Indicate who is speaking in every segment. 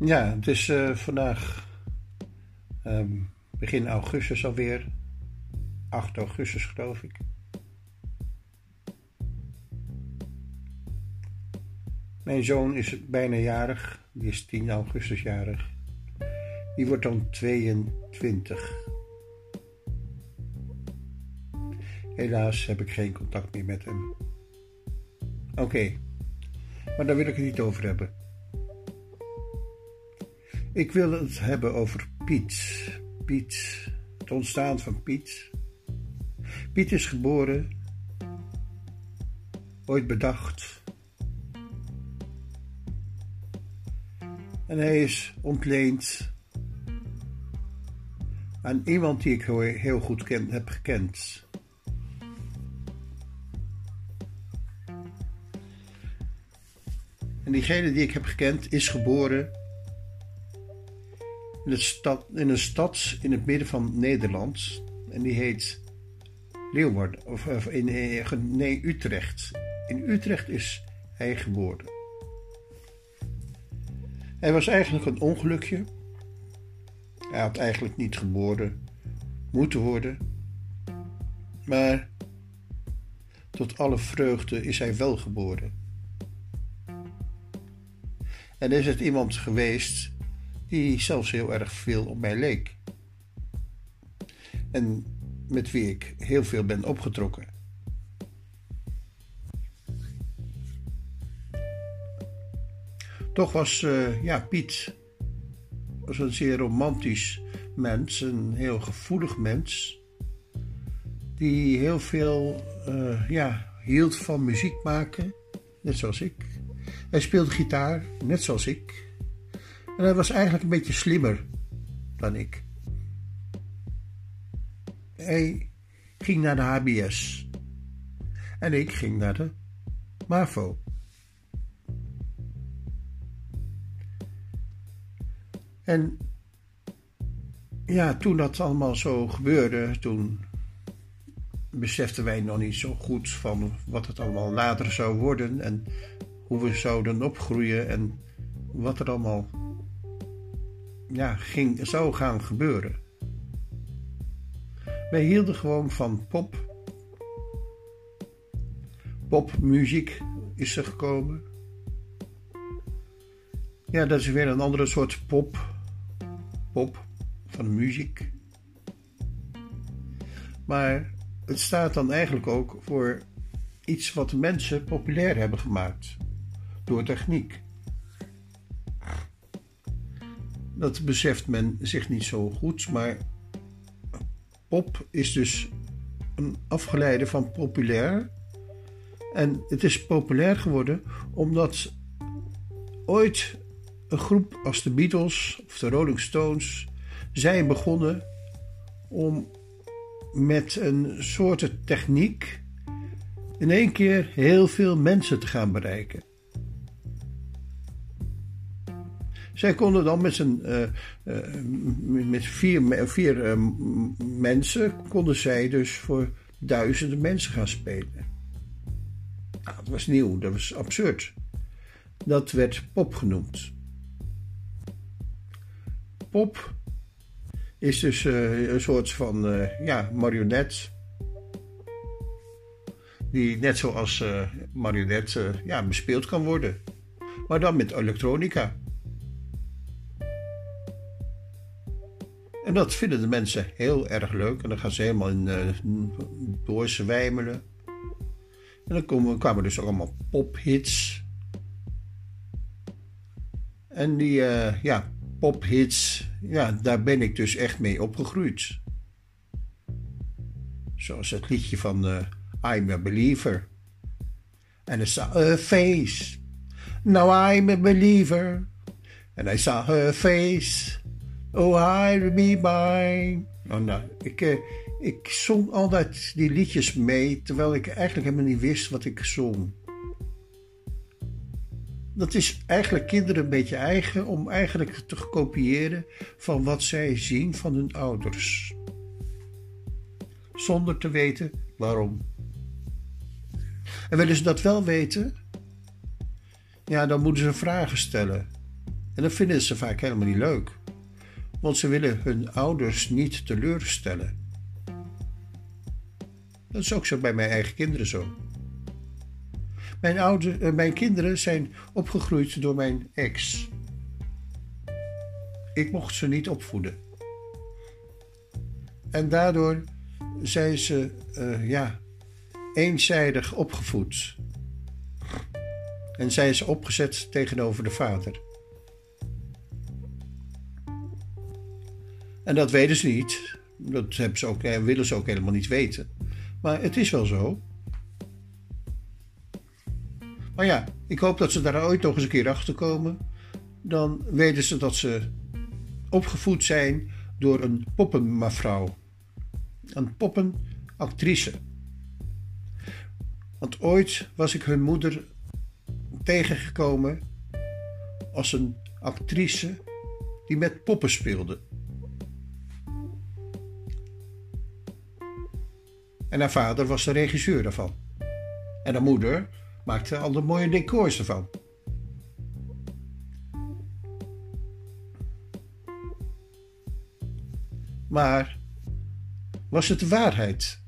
Speaker 1: Ja, het is uh, vandaag um, begin augustus alweer. 8 augustus geloof ik. Mijn zoon is bijna jarig. Die is 10 augustus jarig. Die wordt dan 22. Helaas heb ik geen contact meer met hem. Oké, maar daar wil ik het niet over hebben. Ik wil het hebben over Piet. Piet, het ontstaan van Piet. Piet is geboren, ooit bedacht. En hij is ontleend aan iemand die ik heel goed ken, heb gekend. En diegene die ik heb gekend is geboren in, stad, in een stad in het midden van Nederland. En die heet Leeuwarden, of, of in, nee, Utrecht. In Utrecht is hij geboren. Hij was eigenlijk een ongelukje. Hij had eigenlijk niet geboren moeten worden. Maar tot alle vreugde is hij wel geboren. En is het iemand geweest die zelfs heel erg veel op mij leek. En met wie ik heel veel ben opgetrokken. Toch was uh, ja, Piet was een zeer romantisch mens, een heel gevoelig mens, die heel veel uh, ja, hield van muziek maken, net zoals ik. Hij speelde gitaar, net zoals ik. En hij was eigenlijk een beetje slimmer dan ik. Hij ging naar de HBS. En ik ging naar de MAVO. En ja, toen dat allemaal zo gebeurde, toen beseften wij nog niet zo goed van wat het allemaal later zou worden en hoe we zouden opgroeien en wat er allemaal ja, ging, zou gaan gebeuren. Wij hielden gewoon van pop. Popmuziek is er gekomen. Ja, dat is weer een andere soort pop. Pop van muziek. Maar het staat dan eigenlijk ook voor iets wat mensen populair hebben gemaakt door techniek. Dat beseft men zich niet zo goed, maar pop is dus een afgeleide van populair. En het is populair geworden omdat ooit een groep als de Beatles of de Rolling Stones zijn begonnen om met een soort techniek in één keer heel veel mensen te gaan bereiken. Zij konden dan met, zijn, uh, uh, met vier, vier uh, mensen, konden zij dus voor duizenden mensen gaan spelen. Nou, dat was nieuw, dat was absurd. Dat werd pop genoemd. Pop is dus een soort van ja, marionet. Die net zoals marionet ja, bespeeld kan worden. Maar dan met elektronica. En dat vinden de mensen heel erg leuk. En dan gaan ze helemaal in uh, doorzwijmelen. En dan komen, kwamen dus ook allemaal pophits. En die uh, ja, pophits, ja, daar ben ik dus echt mee opgegroeid. Zoals het liedje van uh, I'm a Believer. And I saw her face. Now I'm a believer. And I saw her face. Oh, hide me by. Oh, nou, ik, uh, ik zong altijd die liedjes mee, terwijl ik eigenlijk helemaal niet wist wat ik zong. Dat is eigenlijk kinderen een beetje eigen om eigenlijk te kopiëren van wat zij zien van hun ouders. Zonder te weten waarom. En willen ze dat wel weten, ja, dan moeten ze vragen stellen. En dat vinden ze vaak helemaal niet leuk. Want ze willen hun ouders niet teleurstellen. Dat is ook zo bij mijn eigen kinderen zo. Mijn, oude, eh, mijn kinderen zijn opgegroeid door mijn ex. Ik mocht ze niet opvoeden. En daardoor zijn ze uh, ja, eenzijdig opgevoed. En zijn ze opgezet tegenover de vader. En dat weten ze niet. Dat hebben ze ook, eh, willen ze ook helemaal niet weten. Maar het is wel zo. Maar ja, ik hoop dat ze daar ooit nog eens een keer achter komen. Dan weten ze dat ze opgevoed zijn door een poppenmevrouw. Een poppenactrice. Want ooit was ik hun moeder tegengekomen als een actrice die met poppen speelde. En haar vader was de regisseur daarvan. En haar moeder maakte al de mooie decors ervan. Maar was het de waarheid?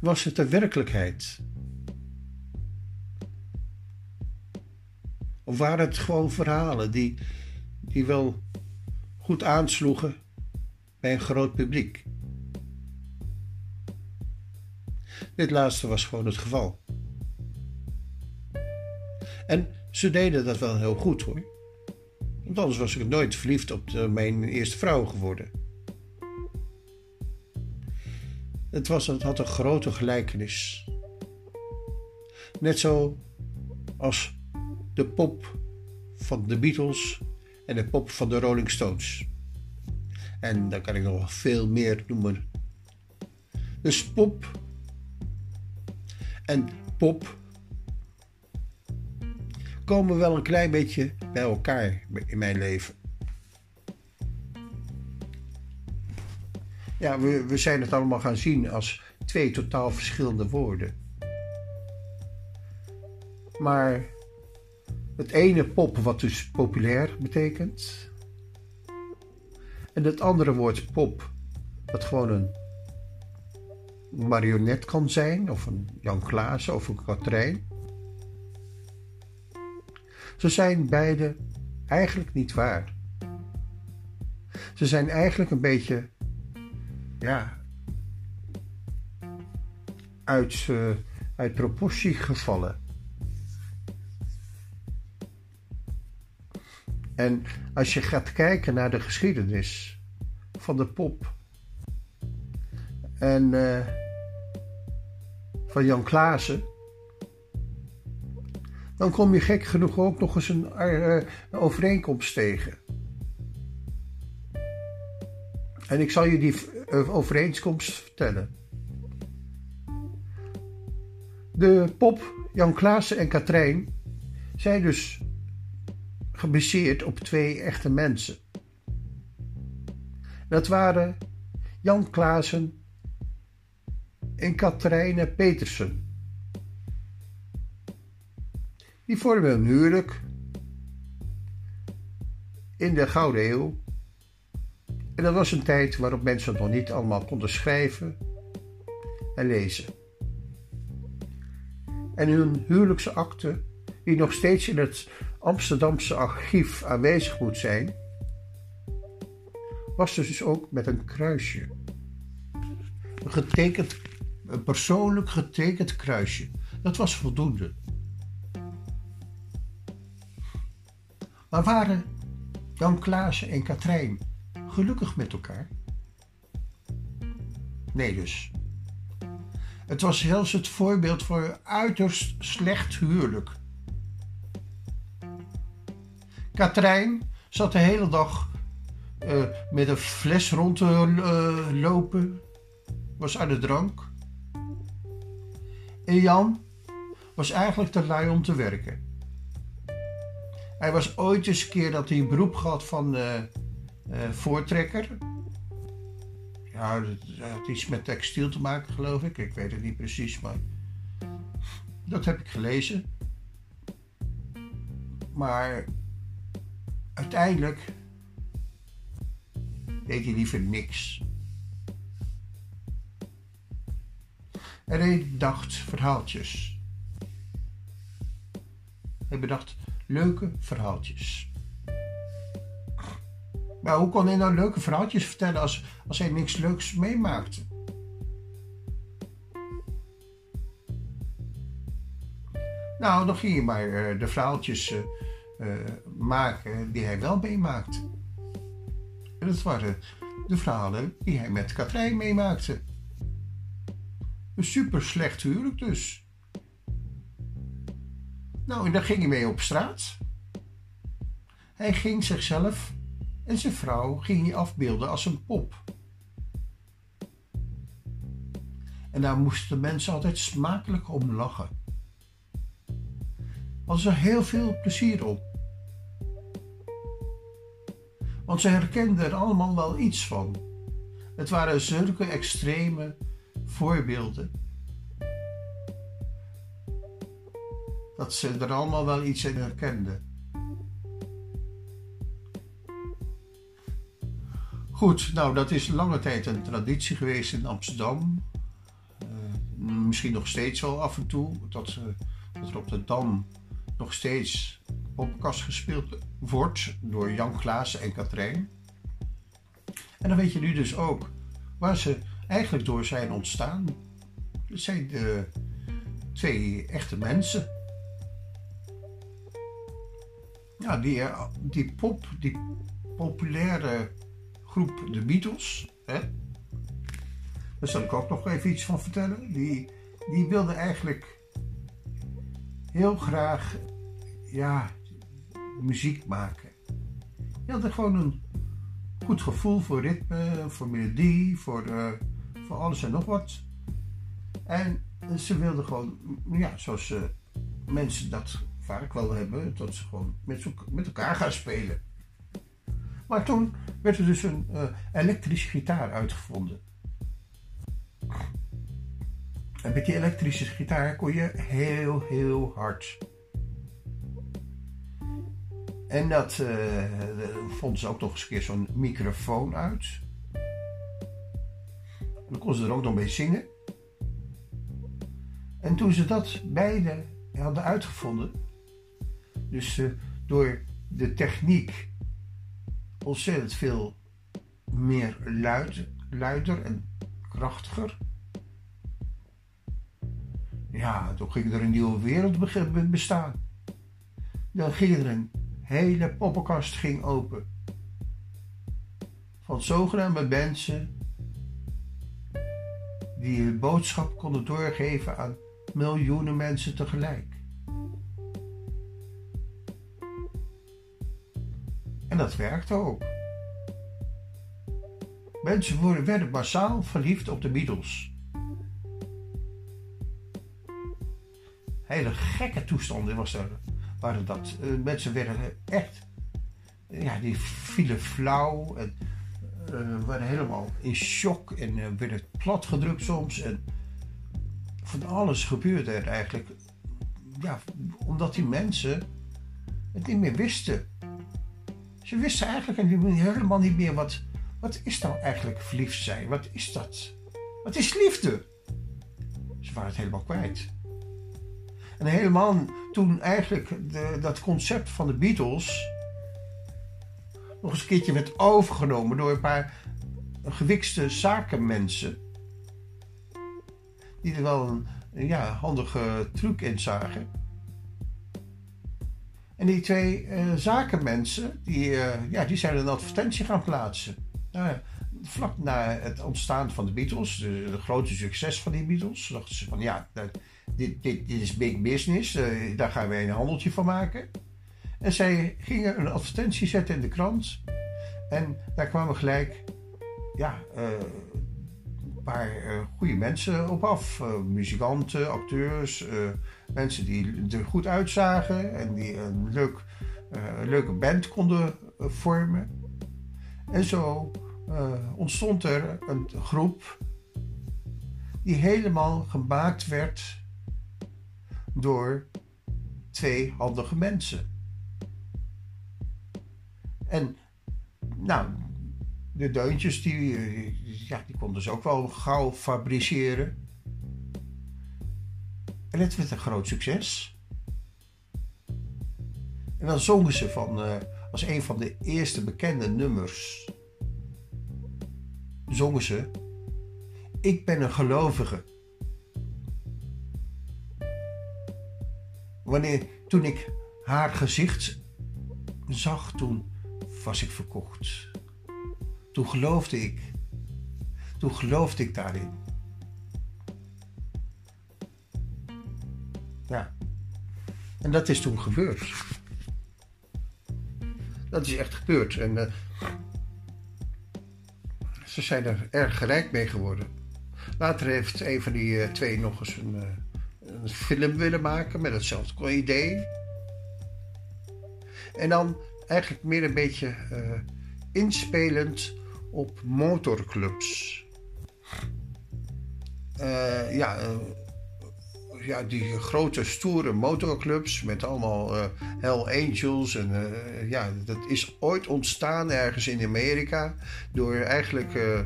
Speaker 1: Was het de werkelijkheid? Of waren het gewoon verhalen die, die wel goed aansloegen bij een groot publiek? Dit laatste was gewoon het geval. En ze deden dat wel heel goed hoor. Want anders was ik nooit verliefd op mijn eerste vrouw geworden. Het, was, het had een grote gelijkenis. Net zo als de pop van de Beatles en de pop van de Rolling Stones. En daar kan ik nog veel meer noemen. Dus pop en pop komen wel een klein beetje bij elkaar in mijn leven. Ja, we, we zijn het allemaal gaan zien als twee totaal verschillende woorden. Maar het ene pop, wat dus populair betekent. En het andere woord pop, wat gewoon een marionet kan zijn, of een Jan Klaas of een Katrijn. Ze zijn beide eigenlijk niet waar. Ze zijn eigenlijk een beetje, ja, uit, uh, uit proportie gevallen. En als je gaat kijken naar de geschiedenis van de pop en uh, van Jan Klaassen, dan kom je gek genoeg ook nog eens een, uh, overeenkomst tegen. En ik zal je die uh, overeenkomst vertellen. De pop Jan Klaassen en Katrijn zijn dus gebaseerd op twee echte mensen. Dat waren Jan Klaassen en Katrijne Petersen. Die vormden een huwelijk in de Gouden Eeuw. En dat was een tijd waarop mensen nog niet allemaal konden schrijven en lezen. En hun huwelijksakte, die nog steeds in het Amsterdamse archief aanwezig moet zijn, was dus ook met een kruisje. Een getekend een persoonlijk getekend kruisje. Dat was voldoende. Maar waren Jan Klaassen en Katrijn gelukkig met elkaar? Nee dus. Het was zelfs het voorbeeld voor een uiterst slecht huwelijk. Katrijn zat de hele dag uh, met een fles rond te uh, lopen, was aan de drank. En Jan was eigenlijk te lui om te werken. Hij was ooit eens een keer dat hij een beroep gehad van uh, voortrekker. Ja, dat had iets met textiel te maken, geloof ik. Ik weet het niet precies, maar dat heb ik gelezen. Maar uiteindelijk deed hij liever niks. En hij bedacht verhaaltjes. Hij bedacht leuke verhaaltjes. Maar hoe kon hij nou leuke verhaaltjes vertellen als, als hij niks leuks meemaakte? Nou, dan ging je maar eh, de verhaaltjes uh, uh, maken die hij wel meemaakte. En dat waren de verhalen die hij met Katrijn meemaakte. Een super slecht huwelijk dus. Nou, en daar ging hij mee op straat. Hij ging zichzelf en zijn vrouw ging hij afbeelden als een pop. En daar moesten mensen altijd smakelijk om lachen. Was er heel veel plezier op. Want ze herkenden er allemaal wel iets van. Het waren zulke extreme voorbeelden. Dat ze er allemaal wel iets in herkenden. Goed, nou dat is lange tijd een traditie geweest in Amsterdam. Uh, misschien nog steeds wel af en toe. Dat, uh, dat er op de Dam nog steeds poppenkast gespeeld wordt door Jan Klaassen en Katrijn. En dan weet je nu dus ook waar ze eigenlijk door zijn ontstaan. Het zijn de twee echte mensen. Ja, die, die pop, die populaire groep de Beatles. Hè? Daar zal ik ook nog even iets van vertellen. Die, die wilde eigenlijk heel graag ja, muziek maken. Die hadden gewoon een goed gevoel voor ritme, voor melodie, voor, uh, voor alles en nog wat. En ze wilden gewoon, ja, zoals uh, mensen dat vaak wel hebben, dat ze gewoon met, met elkaar gaan spelen. Maar toen werd er dus een uh, elektrische gitaar uitgevonden. En met die elektrische gitaar kon je heel, heel hard. En dat uh, vonden ze ook nog eens een keer zo'n microfoon uit. Dan kon ze er ook nog mee zingen. En toen ze dat beide hadden uitgevonden, dus uh, door de techniek ontzettend veel meer luid, luider en krachtiger. Ja, toen ging er een nieuwe wereld bestaan. Dan ging er een hele poppenkast ging open. Van zogenaamde mensen die hun boodschap konden doorgeven aan miljoenen mensen tegelijk. En dat werkte ook. Mensen werden massaal verliefd op de Beatles. Hele gekke toestanden was er, waren dat. Uh, mensen werden echt, ja, die vielen flauw en uh, waren helemaal in shock en uh, werden platgedrukt soms. En van alles gebeurde er eigenlijk. Ja, omdat die mensen het niet meer wisten. Ze wisten eigenlijk helemaal niet meer wat, wat is nou eigenlijk verliefd zijn? Wat is dat? Wat is liefde? Ze waren het helemaal kwijt. En helemaal toen eigenlijk de, dat concept van de Beatles nog eens een keertje werd overgenomen door een paar gewikste zakenmensen. Die er wel een, ja, handige truc in zagen. En die twee uh, zakenmensen, die, uh, ja, die zijn een advertentie gaan plaatsen. Nou, vlak na het ontstaan van de Beatles, de, grote succes van die Beatles, dachten ze van ja, dit, dit, dit is big business, uh, daar gaan wij een handeltje van maken. En zij gingen een advertentie zetten in de krant. En daar kwamen gelijk ja, een paar goede mensen op af. muzikanten, acteurs, mensen die er goed uitzagen en die een, leuk, uh, leuke band konden uh, vormen. En zo uh, ontstond er een groep die helemaal gemaakt werd door twee handige mensen. En nou, de deuntjes, die, ja, die konden ze ook wel gauw fabriceren. En het werd een groot succes. En dan zongen ze van, uh, als een van de eerste bekende nummers, zongen ze, ik ben een gelovige. Wanneer, toen ik haar gezicht zag, toen was ik verkocht. Toen geloofde ik. Toen geloofde ik daarin. Ja. En dat is toen gebeurd. Dat is echt gebeurd. En uh, ze zijn er erg rijk mee geworden. Later heeft een van die uh, twee nog eens een, uh, een, film willen maken met hetzelfde idee. En dan eigenlijk meer een beetje inspelend op motorclubs. ja, ja, die grote stoere motorclubs met allemaal Hell Angels. En ja, dat is ooit ontstaan ergens in Amerika door eigenlijk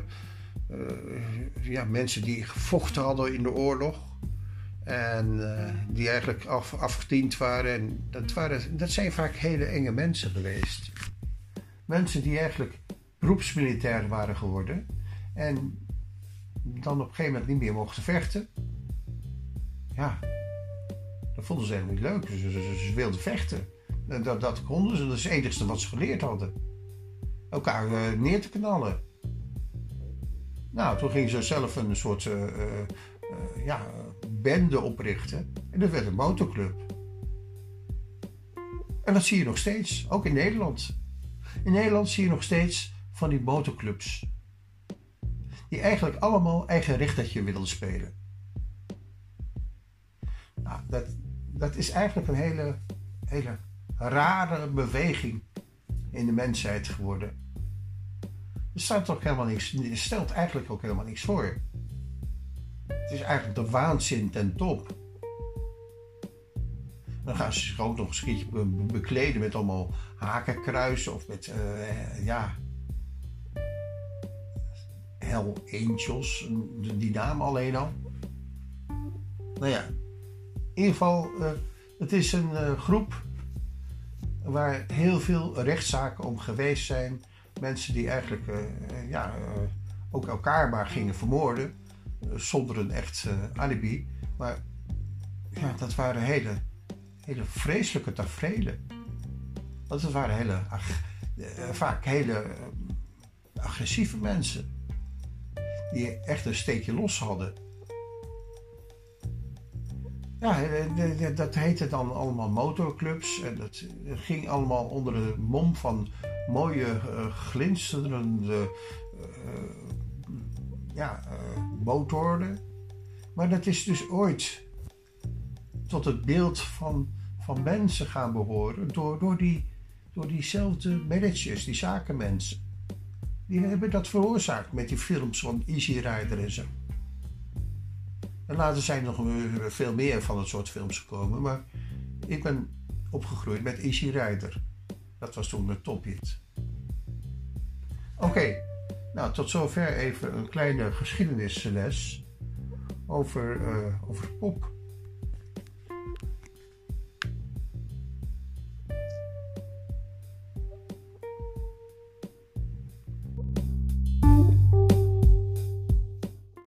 Speaker 1: ja, mensen die gevochten hadden in de oorlog. En die eigenlijk af, afgediend waren. En dat, waren. dat zijn vaak hele enge mensen geweest. Mensen die eigenlijk beroepsmilitair waren geworden. En dan op een gegeven moment niet meer mochten vechten ja, dat vonden ze helemaal niet leuk. Ze, wilden vechten. Dat, dat konden ze. Dat is het enige wat ze geleerd hadden. Elkaar uh, neer te knallen. Nou, toen gingen ze zelf een soort uh, ja, bende oprichten. En dat werd een motorclub. En dat zie je nog steeds, ook in Nederland. In Nederland zie je nog steeds van die motorclubs. Die eigenlijk allemaal eigen richtertje willen spelen. Nou, dat, dat is eigenlijk een hele, hele rare beweging in de mensheid geworden. Er staat ook helemaal niks, stelt eigenlijk ook helemaal niks voor. Het is eigenlijk de waanzin ten top. Dan gaan ze zich ook nog een keertje bekleden met allemaal hakenkruisen of met, uh, ja, Hell Angels, die naam alleen al. Nou ja, in ieder geval, uh, het is een uh, groep waar heel veel rechtszaken om geweest zijn. Mensen die eigenlijk ja, ook elkaar maar gingen vermoorden. Zonder een echt alibi. Maar ja, dat waren hele, hele vreselijke tafereelen. Dat waren hele, vaak hele agressieve mensen. Die echt een steekje los hadden. Ja, eh, eh, dat heette dan allemaal motorclubs. En dat ging allemaal onder de mom van mooie, glinsterende ja, motoren. Maar dat is dus ooit tot het beeld van, van mensen gaan behoren door, door, die, door diezelfde managers, die zakenmensen. Die hebben dat veroorzaakt met die films van Easy Rider en zo. En later zijn er nog veel meer van het soort films gekomen. Maar ik ben opgegroeid met Easy Rider. Dat was toen een tophit. Oké, nou tot zover even een kleine geschiedenisles over, uh, over pop.